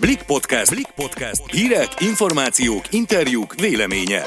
Blik Podcast. Blik Podcast. Hírek, információk, interjúk, véleménye.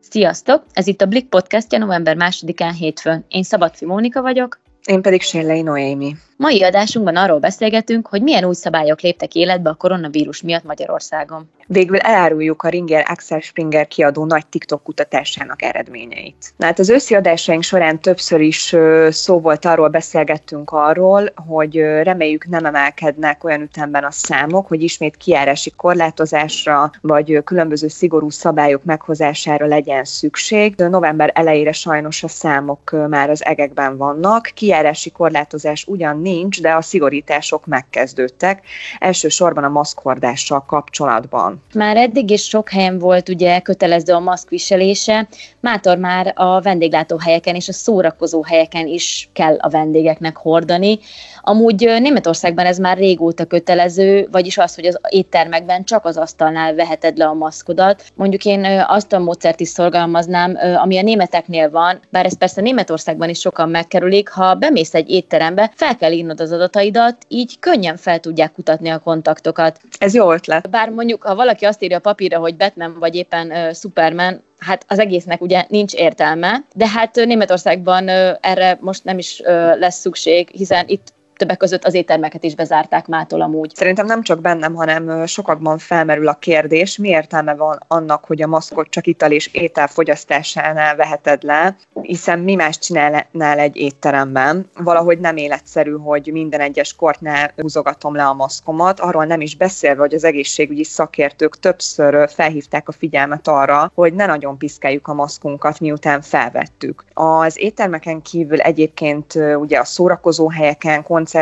Sziasztok! Ez itt a Blik Podcastja november 2-án hétfőn. Én Szabadfi Mónika vagyok. Én pedig Sérlei Noémi. Mai adásunkban arról beszélgetünk, hogy milyen új szabályok léptek életbe a koronavírus miatt Magyarországon. Végül eláruljuk a Ringer Axel Springer kiadó nagy TikTok kutatásának eredményeit. Na hát az őszi adásaink során többször is szó volt arról, beszélgettünk arról, hogy reméljük nem emelkednek olyan ütemben a számok, hogy ismét kiárási korlátozásra vagy különböző szigorú szabályok meghozására legyen szükség. November elejére sajnos a számok már az egekben vannak. Kiárási korlátozás ugyan nincs, de a szigorítások megkezdődtek, elsősorban a maszkhordással kapcsolatban. Már eddig is sok helyen volt ugye kötelező a maszk viselése, mátor már a vendéglátóhelyeken és a szórakozó helyeken is kell a vendégeknek hordani. Amúgy Németországban ez már régóta kötelező, vagyis az, hogy az éttermekben csak az asztalnál veheted le a maszkodat. Mondjuk én azt a módszert is szorgalmaznám, ami a németeknél van, bár ez persze Németországban is sokan megkerülik, ha bemész egy étterembe, fel kell írnod az adataidat, így könnyen fel tudják kutatni a kontaktokat. Ez jó ötlet. Bár mondjuk, ha valaki azt írja a papírra, hogy Batman vagy éppen uh, Superman, hát az egésznek ugye nincs értelme, de hát Németországban erre most nem is lesz szükség, hiszen itt többek között az éttermeket is bezárták mától amúgy. Szerintem nem csak bennem, hanem sokakban felmerül a kérdés, mi értelme van annak, hogy a maszkot csak ital és étel fogyasztásánál veheted le, hiszen mi más csinálnál egy étteremben. Valahogy nem életszerű, hogy minden egyes kortnál húzogatom le a maszkomat, arról nem is beszélve, hogy az egészségügyi szakértők többször felhívták a figyelmet arra, hogy ne nagyon piszkáljuk a maszkunkat, miután felvettük. Az éttermeken kívül egyébként ugye a szórakozó helyeken, koncerteken,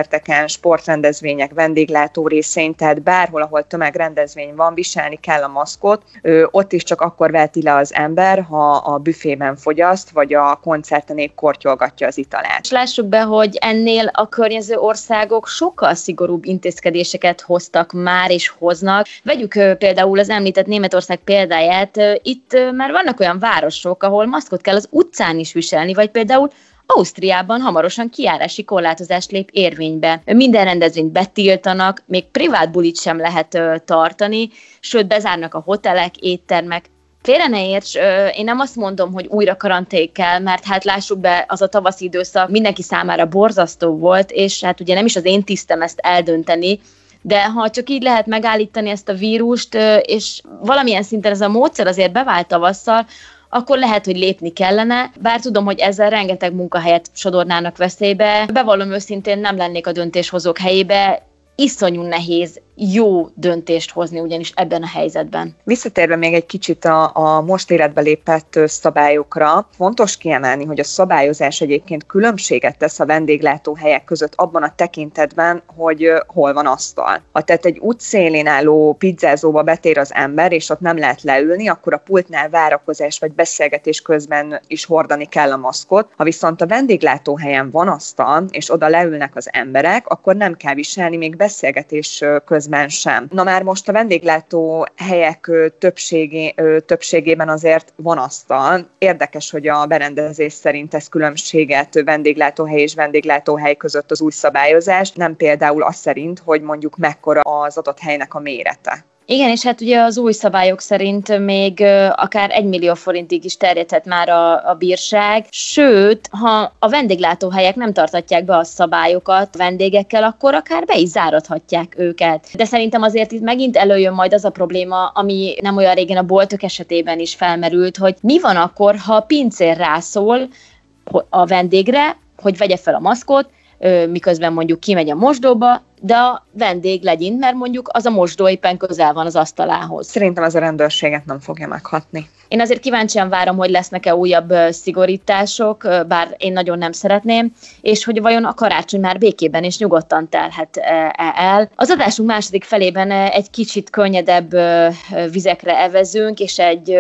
sportrendezvények, vendéglátó részén, tehát bárhol, ahol tömegrendezvény van, viselni kell a maszkot. Ott is csak akkor veheti le az ember, ha a büfében fogyaszt, vagy a koncerten épp kortyolgatja az italát. És lássuk be, hogy ennél a környező országok sokkal szigorúbb intézkedéseket hoztak már és hoznak. Vegyük például az említett Németország példáját. Itt már vannak olyan városok, ahol maszkot kell az utcán is viselni, vagy például Ausztriában hamarosan kiárási korlátozást lép érvénybe. Minden rendezvényt betiltanak, még privát bulit sem lehet tartani, sőt bezárnak a hotelek, éttermek, Félre ne érts, én nem azt mondom, hogy újra karantén kell, mert hát lássuk be, az a tavaszi időszak mindenki számára borzasztó volt, és hát ugye nem is az én tisztem ezt eldönteni, de ha csak így lehet megállítani ezt a vírust, és valamilyen szinten ez a módszer azért bevált tavasszal, akkor lehet, hogy lépni kellene, bár tudom, hogy ezzel rengeteg munkahelyet sodornának veszélybe. Bevallom őszintén, nem lennék a döntéshozók helyébe, iszonyú nehéz jó döntést hozni ugyanis ebben a helyzetben. Visszatérve még egy kicsit a, a most életbe lépett szabályokra, fontos kiemelni, hogy a szabályozás egyébként különbséget tesz a vendéglátóhelyek között abban a tekintetben, hogy hol van asztal. Ha tehát egy útszélén álló pizzázóba betér az ember, és ott nem lehet leülni, akkor a pultnál várakozás vagy beszélgetés közben is hordani kell a maszkot. Ha viszont a vendéglátóhelyen van asztal, és oda leülnek az emberek, akkor nem kell viselni még beszélgetés közben közben sem. Na már most a vendéglátó helyek többségé, többségében azért van asztal. Érdekes, hogy a berendezés szerint ez különbséget vendéglátóhely és vendéglátóhely között az új szabályozás, nem például az szerint, hogy mondjuk mekkora az adott helynek a mérete. Igen, és hát ugye az új szabályok szerint még akár egy millió forintig is terjedhet már a, a bírság, sőt, ha a vendéglátóhelyek nem tartatják be a szabályokat vendégekkel, akkor akár be is záradhatják őket. De szerintem azért itt megint előjön majd az a probléma, ami nem olyan régen a boltok esetében is felmerült, hogy mi van akkor, ha a pincér rászól a vendégre, hogy vegye fel a maszkot, miközben mondjuk kimegy a mosdóba, de a vendég legyint, mert mondjuk az a mosdó éppen közel van az asztalához. Szerintem ez a rendőrséget nem fogja meghatni. Én azért kíváncsian várom, hogy lesznek-e újabb szigorítások, bár én nagyon nem szeretném, és hogy vajon a karácsony már békében és nyugodtan telhet el. Az adásunk második felében egy kicsit könnyedebb vizekre evezünk, és egy,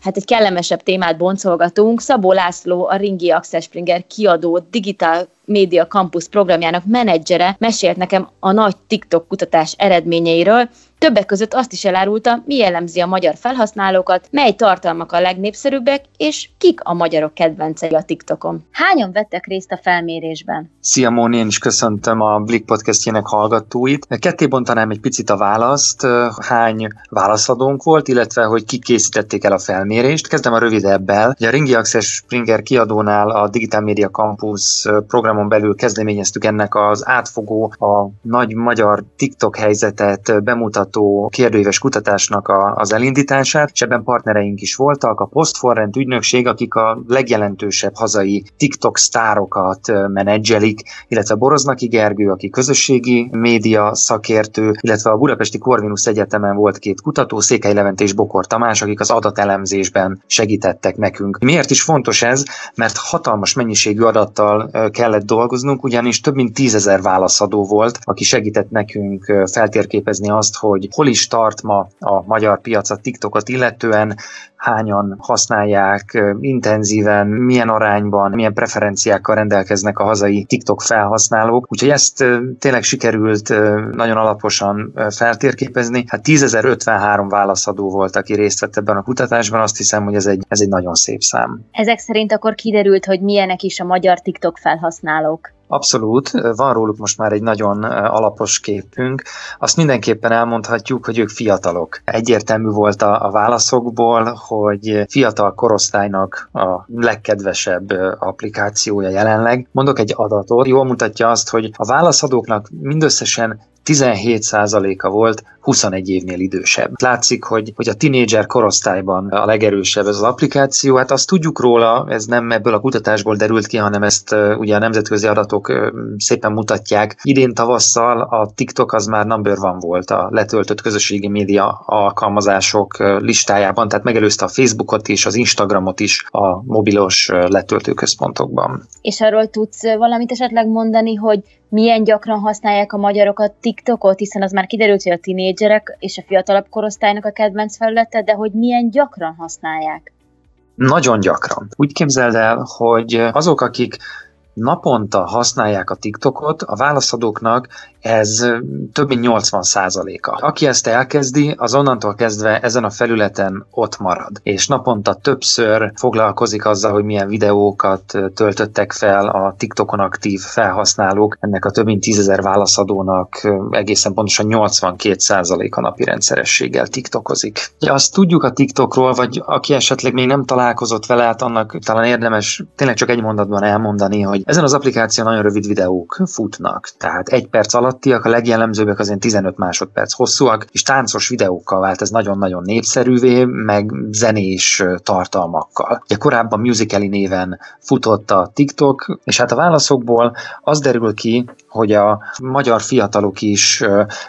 hát egy kellemesebb témát boncolgatunk. Szabó László, a Ringi Axel Springer kiadó Digital Media Campus programjának menedzsere mesélt nekem a nagy TikTok kutatás eredményeiről, Többek között azt is elárulta, mi jellemzi a magyar felhasználókat, mely tartalmak a legnépszerűbbek, és kik a magyarok kedvencei a TikTokon. Hányan vettek részt a felmérésben? Szia Móni, én is köszöntöm a Blik podcastjének hallgatóit. Ketté bontanám egy picit a választ, hány válaszadónk volt, illetve hogy kik készítették el a felmérést. Kezdem a rövidebbel. a Ringi Access Springer kiadónál a Digital Media Campus programon belül kezdeményeztük ennek az átfogó, a nagy magyar TikTok helyzetet bemutató kérdőíves kutatásnak a, az elindítását, és ebben partnereink is voltak, a Postforrent ügynökség, akik a legjelentősebb hazai TikTok sztárokat menedzselik, illetve Boroznaki Gergő, aki közösségi média szakértő, illetve a Budapesti Corvinus Egyetemen volt két kutató, Székely Levent és Bokor Tamás, akik az adatelemzésben segítettek nekünk. Miért is fontos ez? Mert hatalmas mennyiségű adattal kellett dolgoznunk, ugyanis több mint tízezer válaszadó volt, aki segített nekünk feltérképezni azt, hogy hol is tart ma a magyar piac a TikTokot illetően, hányan használják intenzíven, milyen arányban, milyen preferenciákkal rendelkeznek a hazai TikTok felhasználók. Úgyhogy ezt tényleg sikerült nagyon alaposan feltérképezni. Hát 10.053 válaszadó volt, aki részt vett ebben a kutatásban, azt hiszem, hogy ez egy, ez egy nagyon szép szám. Ezek szerint akkor kiderült, hogy milyenek is a magyar TikTok felhasználók. Abszolút, van róluk most már egy nagyon alapos képünk. Azt mindenképpen elmondhatjuk, hogy ők fiatalok. Egyértelmű volt a, a válaszokból, hogy fiatal korosztálynak a legkedvesebb applikációja jelenleg. Mondok egy adatot, jól mutatja azt, hogy a válaszadóknak mindösszesen 17%-a volt 21 évnél idősebb. Látszik, hogy, hogy a tinédzser korosztályban a legerősebb ez az applikáció. Hát azt tudjuk róla, ez nem ebből a kutatásból derült ki, hanem ezt ugye a nemzetközi adatok szépen mutatják. Idén tavasszal a TikTok az már number van volt a letöltött közösségi média alkalmazások listájában, tehát megelőzte a Facebookot is, az Instagramot is a mobilos letöltőközpontokban. És arról tudsz valamit esetleg mondani, hogy milyen gyakran használják a magyarok a TikTokot, hiszen az már kiderült, hogy a tinédzserek és a fiatalabb korosztálynak a kedvenc felülete, de hogy milyen gyakran használják? Nagyon gyakran. Úgy képzeld el, hogy azok, akik naponta használják a TikTokot, a válaszadóknak ez több mint 80 százaléka. Aki ezt elkezdi, az onnantól kezdve ezen a felületen ott marad, és naponta többször foglalkozik azzal, hogy milyen videókat töltöttek fel a TikTokon aktív felhasználók. Ennek a több mint 10 válaszadónak egészen pontosan 82 százaléka napi rendszerességgel TikTokozik. Ja, azt tudjuk a TikTokról, vagy aki esetleg még nem találkozott vele, hát annak talán érdemes tényleg csak egy mondatban elmondani, hogy ezen az applikáción nagyon rövid videók futnak, tehát egy perc alatt alattiak, a legjellemzőbbek az 15 másodperc hosszúak, és táncos videókkal vált ez nagyon-nagyon népszerűvé, meg zenés tartalmakkal. Ugye korábban Musicali néven futott a TikTok, és hát a válaszokból az derül ki, hogy a magyar fiatalok is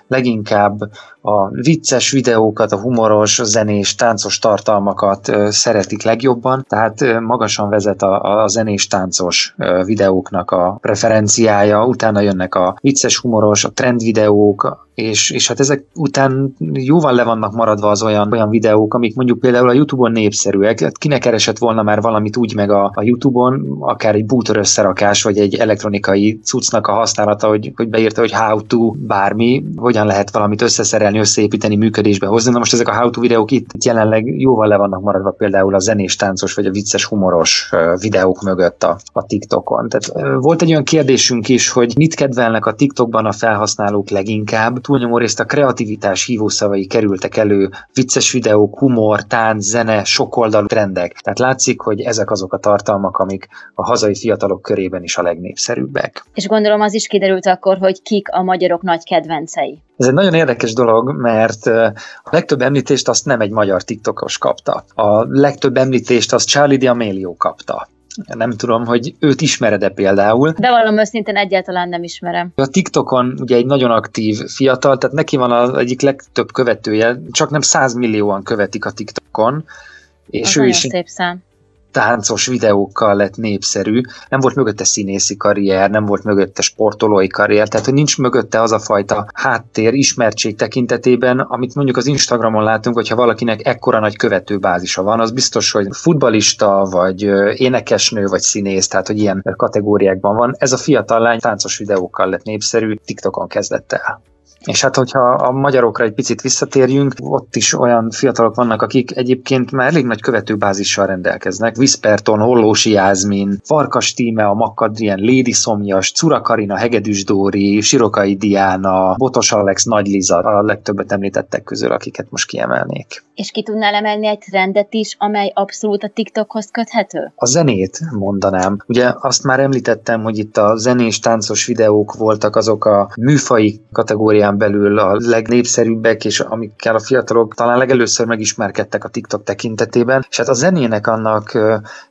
leginkább a vicces videókat, a humoros, zenés, táncos tartalmakat szeretik legjobban, tehát magasan vezet a, a zenés, táncos videóknak a preferenciája, utána jönnek a vicces, humoros, a trend videók, és, és hát ezek után jóval le vannak maradva az olyan, olyan videók, amik mondjuk például a YouTube-on népszerűek. Hát kinek keresett volna már valamit úgy meg a, a YouTube-on, akár egy booter összerakás, vagy egy elektronikai cuccnak a használata, hogy, hogy beírta, hogy how to bármi, hogyan lehet valamit összeszerelni, összeépíteni, működésbe hozni. Na most ezek a how to videók itt jelenleg jóval le vannak maradva például a zenés, táncos, vagy a vicces, humoros videók mögött a, a TikTokon. Tehát volt egy olyan kérdésünk is, hogy mit kedvelnek a TikTokban a felhasználók leginkább, túlnyomó részt a kreativitás hívószavai kerültek elő, vicces videók, humor, tánc, zene, sokoldalú trendek. Tehát látszik, hogy ezek azok a tartalmak, amik a hazai fiatalok körében is a legnépszerűbbek. És gondolom az is kiderült akkor, hogy kik a magyarok nagy kedvencei. Ez egy nagyon érdekes dolog, mert a legtöbb említést azt nem egy magyar TikTokos kapta. A legtöbb említést azt Charlie D'Amelio kapta. Nem tudom, hogy őt ismered-e például. De valami őszintén egyáltalán nem ismerem. A TikTokon ugye egy nagyon aktív fiatal, tehát neki van az egyik legtöbb követője, csak nem 100 millióan követik a TikTokon, és az ő is szép szám táncos videókkal lett népszerű, nem volt mögötte színészi karrier, nem volt mögötte sportolói karrier, tehát hogy nincs mögötte az a fajta háttér, ismertség tekintetében, amit mondjuk az Instagramon látunk, hogyha valakinek ekkora nagy követőbázisa van, az biztos, hogy futbalista, vagy énekesnő, vagy színész, tehát hogy ilyen kategóriákban van. Ez a fiatal lány táncos videókkal lett népszerű, TikTokon kezdett el. És hát, hogyha a magyarokra egy picit visszatérjünk, ott is olyan fiatalok vannak, akik egyébként már elég nagy követőbázissal rendelkeznek. Viszperton, Hollósi Jázmin, Farkas Tíme, a Makkadrien, Lady Szomjas, Cura Karina, Hegedűs Dóri, Sirokai Diana, Botos Alex, Nagy Liza, a legtöbbet említettek közül, akiket most kiemelnék. És ki tudnál emelni egy trendet is, amely abszolút a TikTokhoz köthető? A zenét mondanám. Ugye azt már említettem, hogy itt a zenés táncos videók voltak azok a műfai kategórián belül a legnépszerűbbek, és amikkel a fiatalok talán legelőször megismerkedtek a TikTok tekintetében, és hát a zenének annak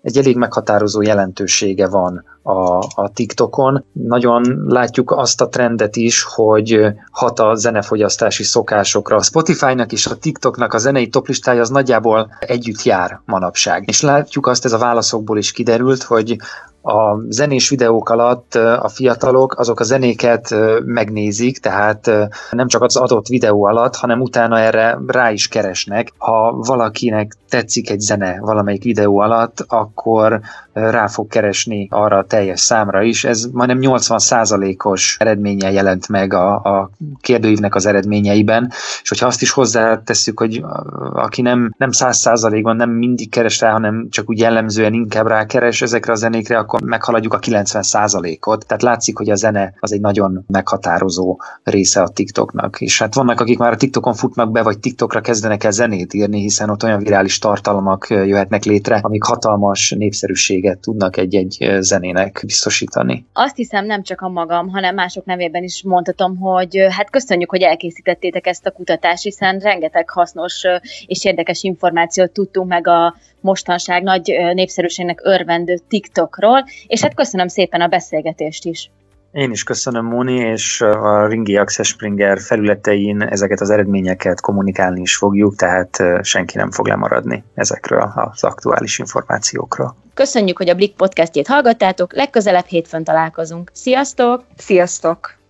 egy elég meghatározó jelentősége van a, a TikTokon. Nagyon látjuk azt a trendet is, hogy hat a zenefogyasztási szokásokra. A Spotify-nak és a TikToknak a zenei toplistája az nagyjából együtt jár manapság. És látjuk azt, ez a válaszokból is kiderült, hogy a zenés videók alatt a fiatalok azok a zenéket megnézik, tehát nem csak az adott videó alatt, hanem utána erre rá is keresnek. Ha valakinek tetszik egy zene valamelyik videó alatt, akkor rá fog keresni arra a teljes számra is. Ez majdnem 80%-os eredménye jelent meg a, a kérdőívnek az eredményeiben, és hogyha azt is hozzátesszük, hogy aki nem, nem 100%-ban nem mindig keres rá, hanem csak úgy jellemzően inkább rákeres ezekre a zenékre, akkor meghaladjuk a 90%-ot. Tehát látszik, hogy a zene az egy nagyon meghatározó része a TikToknak. És hát vannak, akik már a TikTokon futnak be, vagy TikTokra kezdenek el zenét írni, hiszen ott olyan virális tartalmak jöhetnek létre, amik hatalmas népszerűséget tudnak egy-egy zenének biztosítani. Azt hiszem nem csak a magam, hanem mások nevében is mondhatom, hogy hát köszönjük, hogy elkészítettétek ezt a kutatást, hiszen rengeteg hasznos és érdekes információt tudtunk meg a mostanság nagy népszerűségnek örvendő TikTokról, és hát köszönöm szépen a beszélgetést is. Én is köszönöm, Móni, és a Ringi Access Springer felületein ezeket az eredményeket kommunikálni is fogjuk, tehát senki nem fog lemaradni ezekről az aktuális információkról. Köszönjük, hogy a Blik podcastjét hallgattátok, legközelebb hétfőn találkozunk. Sziasztok! Sziasztok!